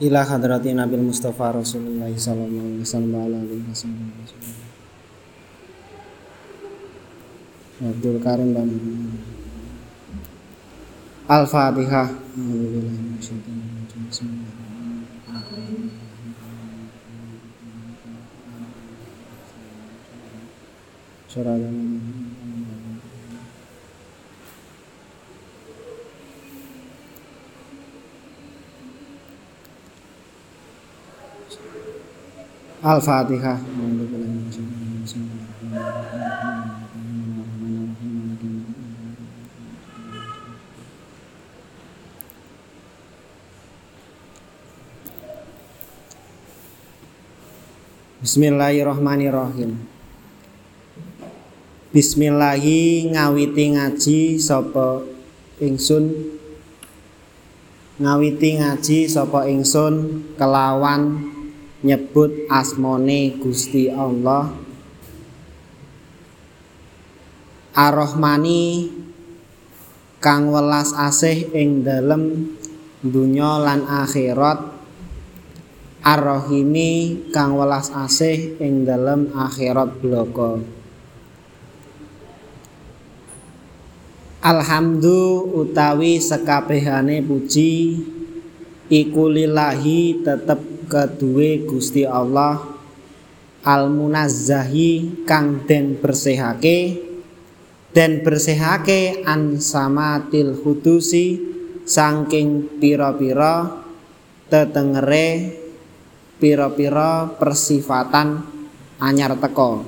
ila hadrati Nabil Mustafa Rasulullah sallallahu alaihi wasallam Abdul Karim dan Al-Fatihah Surah Al-Fatihah. Bismillahirrahmanirrahim. Bismillahi ngawiti ngaji sapa ingsun ngawiti ngaji sapa ingsun kelawan nyebut asmone Gusti Allah. Ar-Rahmani kang welas asih ing dalem dunya lan akhirat. Ar-Rahimi kang welas asih ing dalem akhirat bloko. Alhamdu utawi sekabehane puji. Iku lillahi tetep keduwe Gusti Allah al munazzahi kang den bersihake den bersihake an samatil hudusi saking pira-pira tetengere pira-pira persifatan anyar teko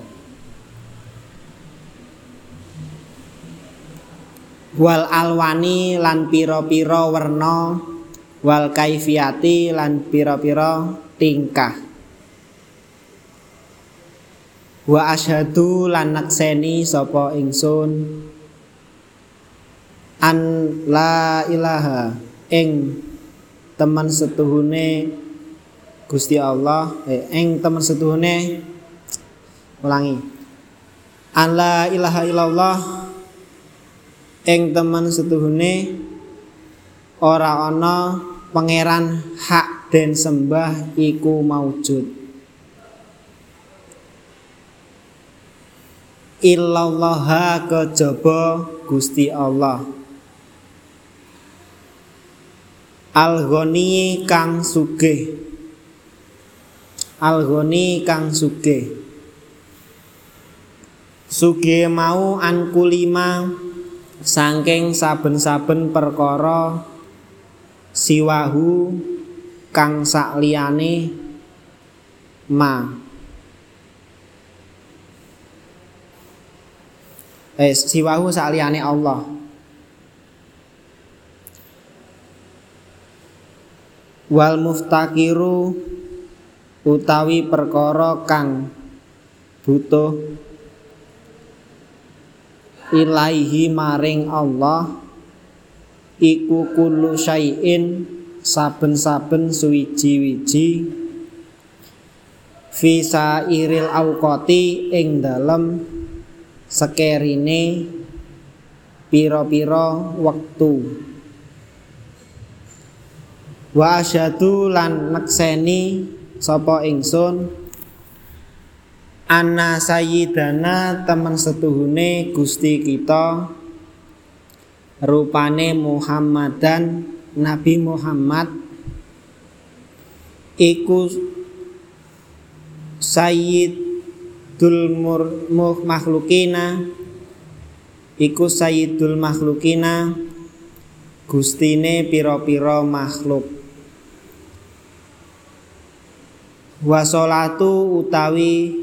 wal alwani lan pira-pira werna wal kaifiyati lan pira-pira tingkah. Wa asyhadu lan nakseni sapa ingsun. An la ilaha ing teman setuhune Gusti Allah eh, ing teman setuhune ulangi. An la ilaha illallah ing teman setuhune ora ana pangeran hak dan sembah iku maujud illallaha kejaba Gusti Allah. Al-Ghani kang sugih. Al-Ghani kang sugih. Sugih mau an kulima saking saben-saben perkara siwahu kang sakliyane ma. Eh siwahu sakliyane Allah. Wal muftakiru utawi perkara kang butuh ilaihi maring Allah iku kullu syai'in saben-saben suwiji-wiji fi sairil auqati ing dalem sekerine pira-pira wektu. Wa asyhadu lan nekseni sapa ingsun anna sayyidana temen setuhune Gusti kita rupane Muhammadan Nabi Muhammad iku sayyidul makhlukina iku sayyidul makhlukina gustine pira-pira makhluk. Wasolatu utawi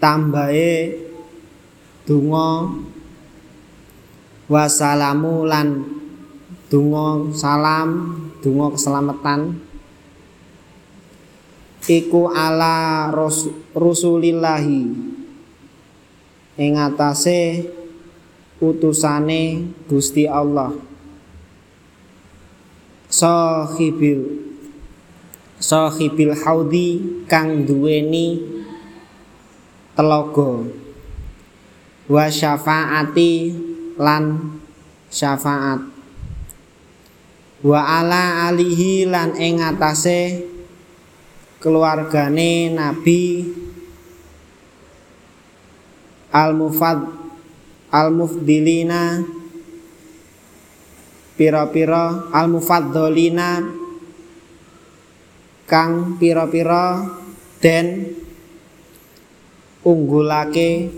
tambahe donga wasalamu lan donga salam donga keselamatan. Iku ala rasulillahi ing atase utusane Gusti Allah. Sahibil sahibil haudi kang duweni telaga. Wa syafaati lan syafaat. Wa ala alihi lan ing atase keluargane Nabi al-mufad al-mufdilina pira-pira al-mufaddalina kang pira-pira den unggulake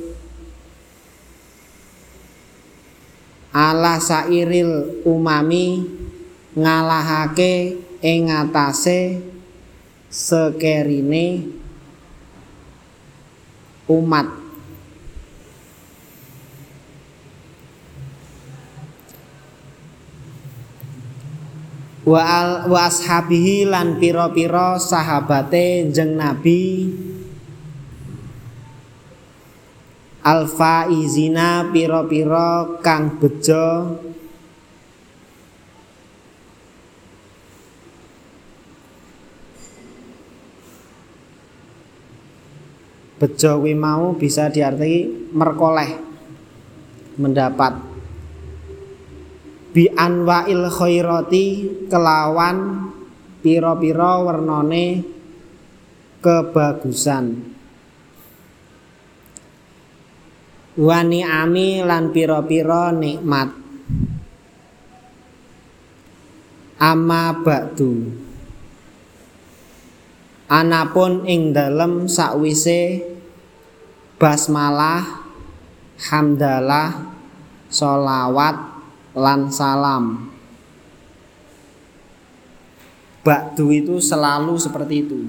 ala sairil umami ngalahake ing ngatasé sekerine umat. Wa al wa ashabihi lan pira-pira sahabate jeng nabi alfa izina pira-pira kang bejo. Bejo kuwi mau bisa diarti merkoleh. Mendapat. Bi anwail khairati kelawan pira-pira wernane kebagusan wani ami lan pira-pira nikmat. Amma ba'du anapun ing dalem sakwise basmalah hamdalah sholawat lan salam. Ba'du itu selalu seperti itu.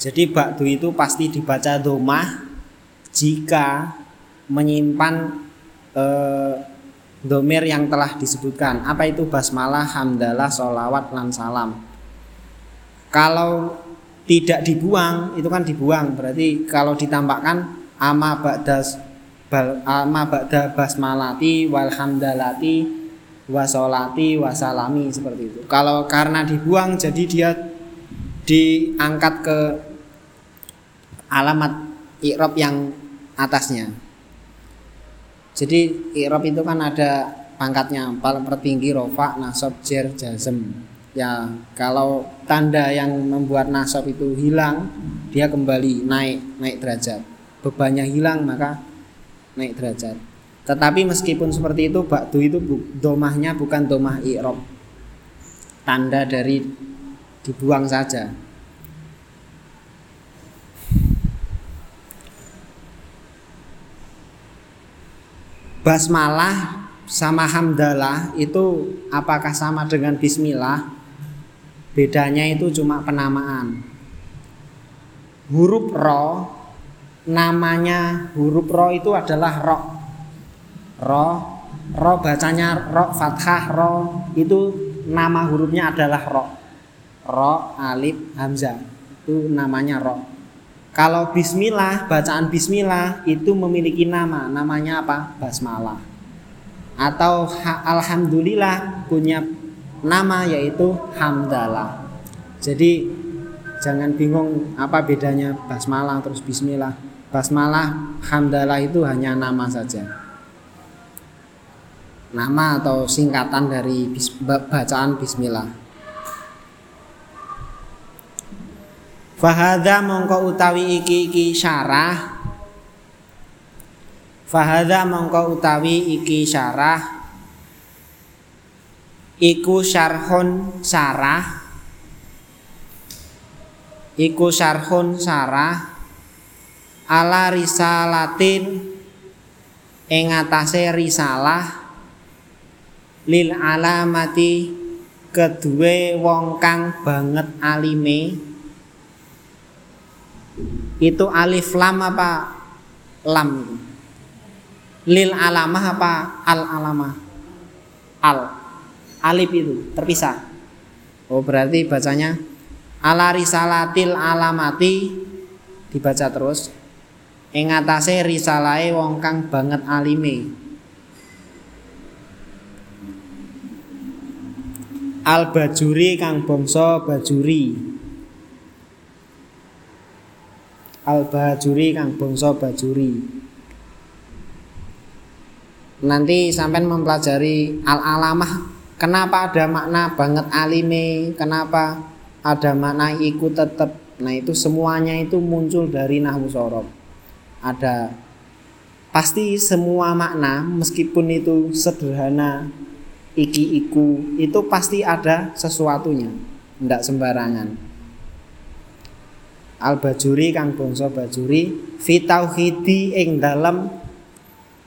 Jadi ba'du itu pasti dibaca domah jika menyimpan eh, domir yang telah disebutkan. Apa itu basmalah hamdalah sholawat lan salam? Kalau tidak dibuang itu kan dibuang. Berarti kalau ditambahkan ama ba'das ama ba'da basmalati walhamdalati wasolati wasalami seperti itu. Kalau karena dibuang jadi dia diangkat ke alamat i'rab yang atasnya. Jadi i'rab itu kan ada pangkatnya, paling tertinggi rofa, nasab, jer, jazm. Ya, kalau tanda yang membuat nasab itu hilang, dia kembali naik, naik derajat. Bebannya hilang maka naik derajat. Tetapi meskipun seperti itu, bakdu itu domahnya bukan domah i'rab. Tanda dari dibuang saja. Basmalah sama hamdalah itu apakah sama dengan bismillah? Bedanya itu cuma penamaan. Huruf ro namanya huruf ro itu adalah ro. Ro ro bacanya ro fathah ro itu nama hurufnya adalah ro. Ro alif hamzah itu namanya ro. Kalau bismillah, bacaan bismillah itu memiliki nama, namanya apa? Basmalah. Atau alhamdulillah punya nama yaitu hamdalah. Jadi jangan bingung apa bedanya basmalah terus bismillah. Basmalah, hamdalah itu hanya nama saja. Nama atau singkatan dari bacaan bismillah. Fahadha mongko utawi iki iki syarah. Fahadha mongko utawi iki syarah. Iku syarhun syarah. Iku syarhun syarah. Ala risalatin. Ing risalah. Lil alamati. Kedue wong kang banget alime itu alif lam apa lam? Lil alamah apa al alamah? Al. Alif itu terpisah. Oh berarti bacanya ala risalatil alamati dibaca terus. Ing atase risalahe wong kang banget alime. Al bajuri kang bangsa bajuri al bajuri kang bangsa bajuri. Nanti sampai mempelajari al alamah kenapa ada makna banget alime kenapa ada makna iku tetap nah itu semuanya itu muncul dari nahwu sorob. Ada pasti semua makna meskipun itu sederhana iki iku itu pasti ada sesuatunya tidak sembarangan al bajuri kang bangsa bajuri fi tauhidi ing dalam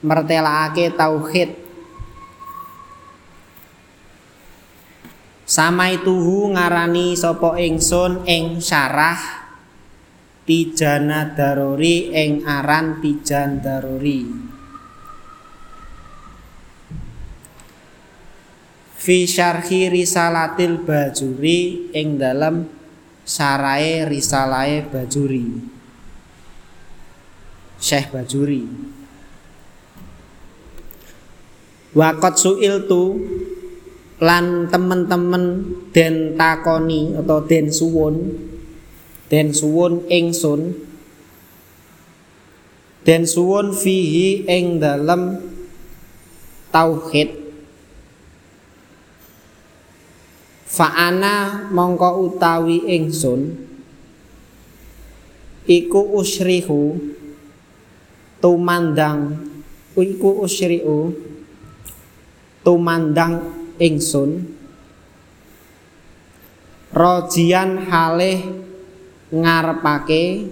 mertelakake tauhid. Sama itu ngarani sopo ingsun ing syarah tijana daruri ing aran tijan daruri. Fi syarhi risalatil bajuri ing dalam sarai risalae bajuri. Syekh Bajuri. Wakot suil tu lan temen-temen den takoni atau den suwun. Den suwun ingsun den suwun fihi ing dalem tauhid fa'ana mongko utawi ingsun iku usrihu tumandang iku usrihu tumandang ingsun rojian halih ngarepake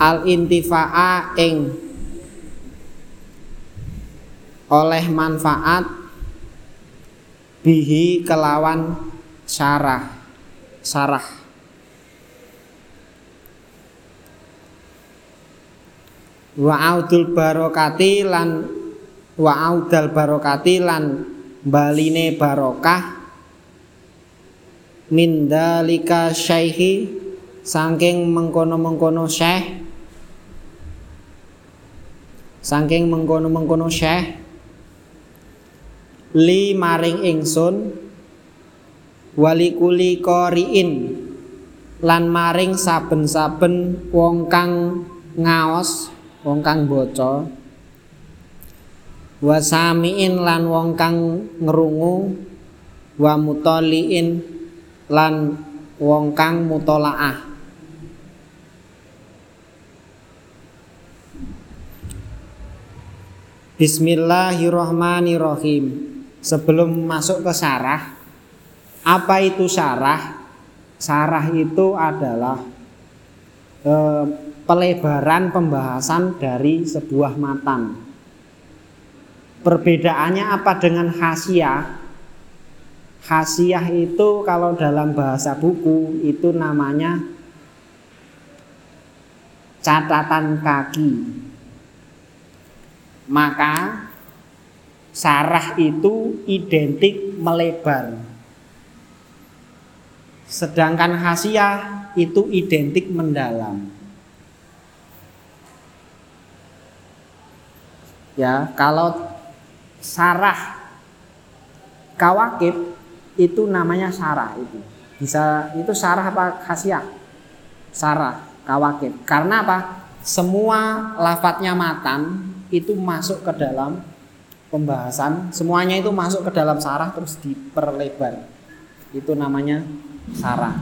al intifaa ing oleh manfaat bihi kelawan sarah. Wa audul barokati lan wa audal barokati lan baline barokah min dalika syaihi saking mengkono-mengkono syekh. Saking mengkono-mengkono syekh li maring ingsun wali kuli qoriin lan maring saben-saben wong kang ngaos wong kang baca wa samiin lan wong kang ngrungu wa mutaliin lan wong kang mutolaah. Bismillahirrahmanirrahim Sebelum masuk ke sarah Apa itu sarah? Sarah itu adalah eh, Pelebaran pembahasan dari sebuah matan Perbedaannya apa dengan hasiah? Hasiah itu kalau dalam bahasa buku itu namanya catatan kaki. Maka sarah itu identik melebar. Sedangkan hasiah itu identik mendalam. Ya, kalau sarah kawakib itu namanya sarah itu bisa itu sarah apa khasiah sarah kawakib karena apa semua lafadznya matan itu masuk ke dalam pembahasan semuanya itu masuk ke dalam sarah terus diperlebar. Itu namanya sarah.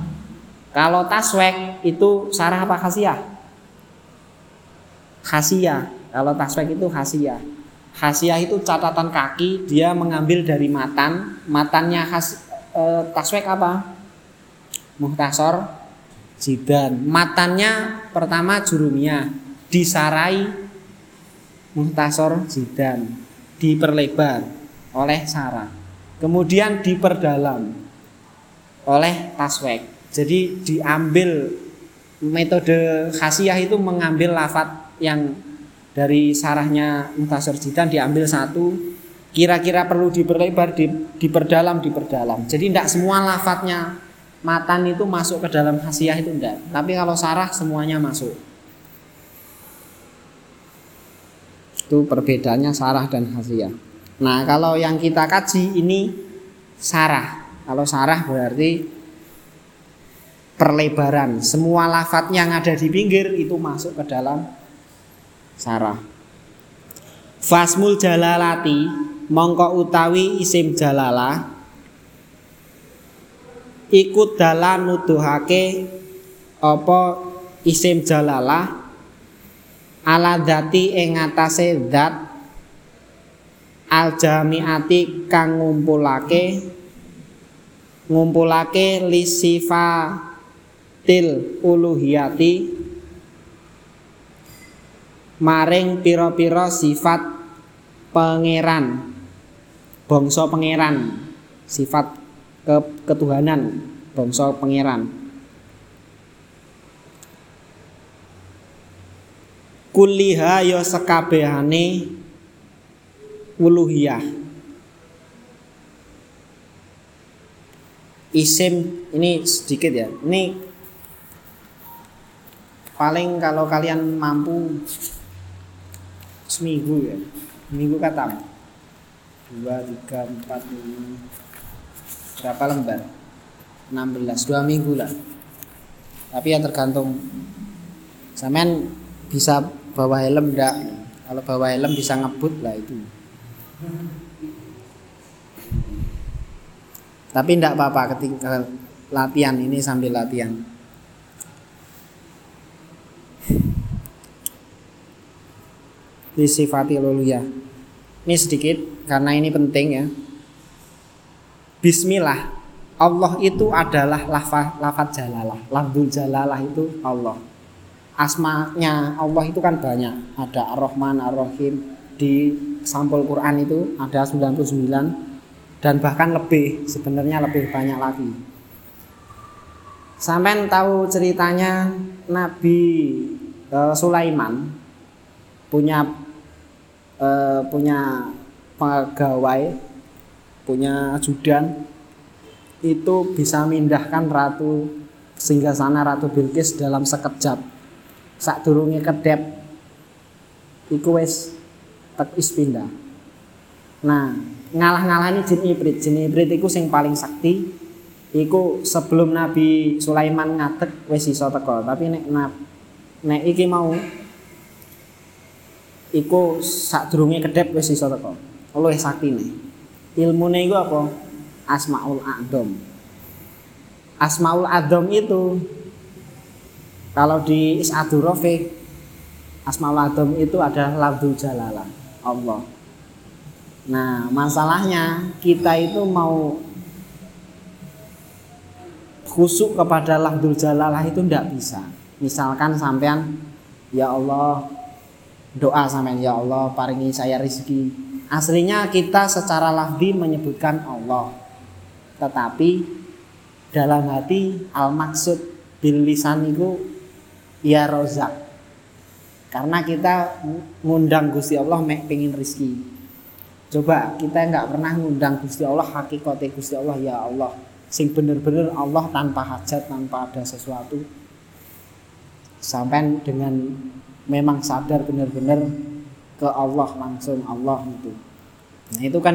Kalau taswek itu sarah apa khasiah? Khasiah. Kalau taswek itu khasiah. Hasiah itu catatan kaki, dia mengambil dari matan. Matannya khas e, taswek apa? Muhtasor jidan. Matannya pertama jurumia, disarai muhtasor jidan, diperlebar oleh sarah. Kemudian diperdalam oleh taswek. Jadi diambil metode khasiah itu mengambil lafat yang dari sarahnya Mutasar Jidan diambil satu kira-kira perlu diperlebar di, diperdalam diperdalam jadi tidak semua lafadznya matan itu masuk ke dalam hasiah itu enggak tapi kalau sarah semuanya masuk itu perbedaannya sarah dan hasiah nah kalau yang kita kaji ini sarah. Kalau sarah berarti perlebaran. Semua lafadz yang ada di pinggir itu masuk ke dalam sarah. Fasmul jalalati mongko utawi isim jalalah iku dalan nuduhake apa isim jalalah ala dati ing atase zat al jamiati kang ngumpulake ngumpulake lisifatil uluhiyati maring pira-pira sifat pangeran bangsa pangeran sifat ke ketuhanan bangsa pangeran kuliha ya sekabehane uluhiyah. Isim ini sedikit ya. Ini paling kalau kalian mampu seminggu ya. Seminggu kata dua tiga empat lima. Berapa lembar? 16 dua minggu lah. Tapi ya tergantung. Sampean bisa bawa helm enggak kalau bawa helm bisa ngebut lah itu. Tapi enggak apa-apa ketika latihan ini sambil latihan. Disifati ya ini sedikit karena ini penting ya. Bismillah. Allah itu adalah lafaz lafaz jalalah. Lafzul jalalah itu Allah asmanya Allah itu kan banyak. Ada Ar-Rahman Ar-Rahim. Di sampul Quran itu ada 99 dan bahkan lebih sebenarnya lebih banyak lagi. Sampai tahu ceritanya Nabi uh, Sulaiman punya uh, punya pegawai punya ajudan itu bisa mindahkan ratu sehingga sana ratu Bilqis dalam sekejap sak durunge kedep iku wis tek is pindah. Nah ngalah-ngalani jin ibrit jin ibrit iku sing paling sakti iku sebelum Nabi Sulaiman ngadeg wis iso teko tapi nek nek iki mau iku sak durunge kedep wis iso teko luwih saktine ilmune iku apa? Asmaul A'dham. Asmaul A'dham itu kalau di Is'adur Rafiq Asmaul Adam itu adalah Labdul Jalalah Allah. Nah, masalahnya kita itu mau khusuk kepada Labdul Jalalah itu tidak bisa. Misalkan sampean ya Allah doa sampean ya Allah paringi saya rizki. Aslinya kita secara lahdi menyebutkan Allah. Tetapi dalam hati al maksud bil lisan itu ya rozak karena kita ngundang Gusti Allah mek pengin rizki coba kita nggak pernah ngundang Gusti Allah hakikatnya Gusti Allah ya Allah. Sing bener-bener Allah tanpa hajat tanpa ada sesuatu. Sampai dengan memang sadar bener-bener ke Allah langsung Allah itu nah itu kan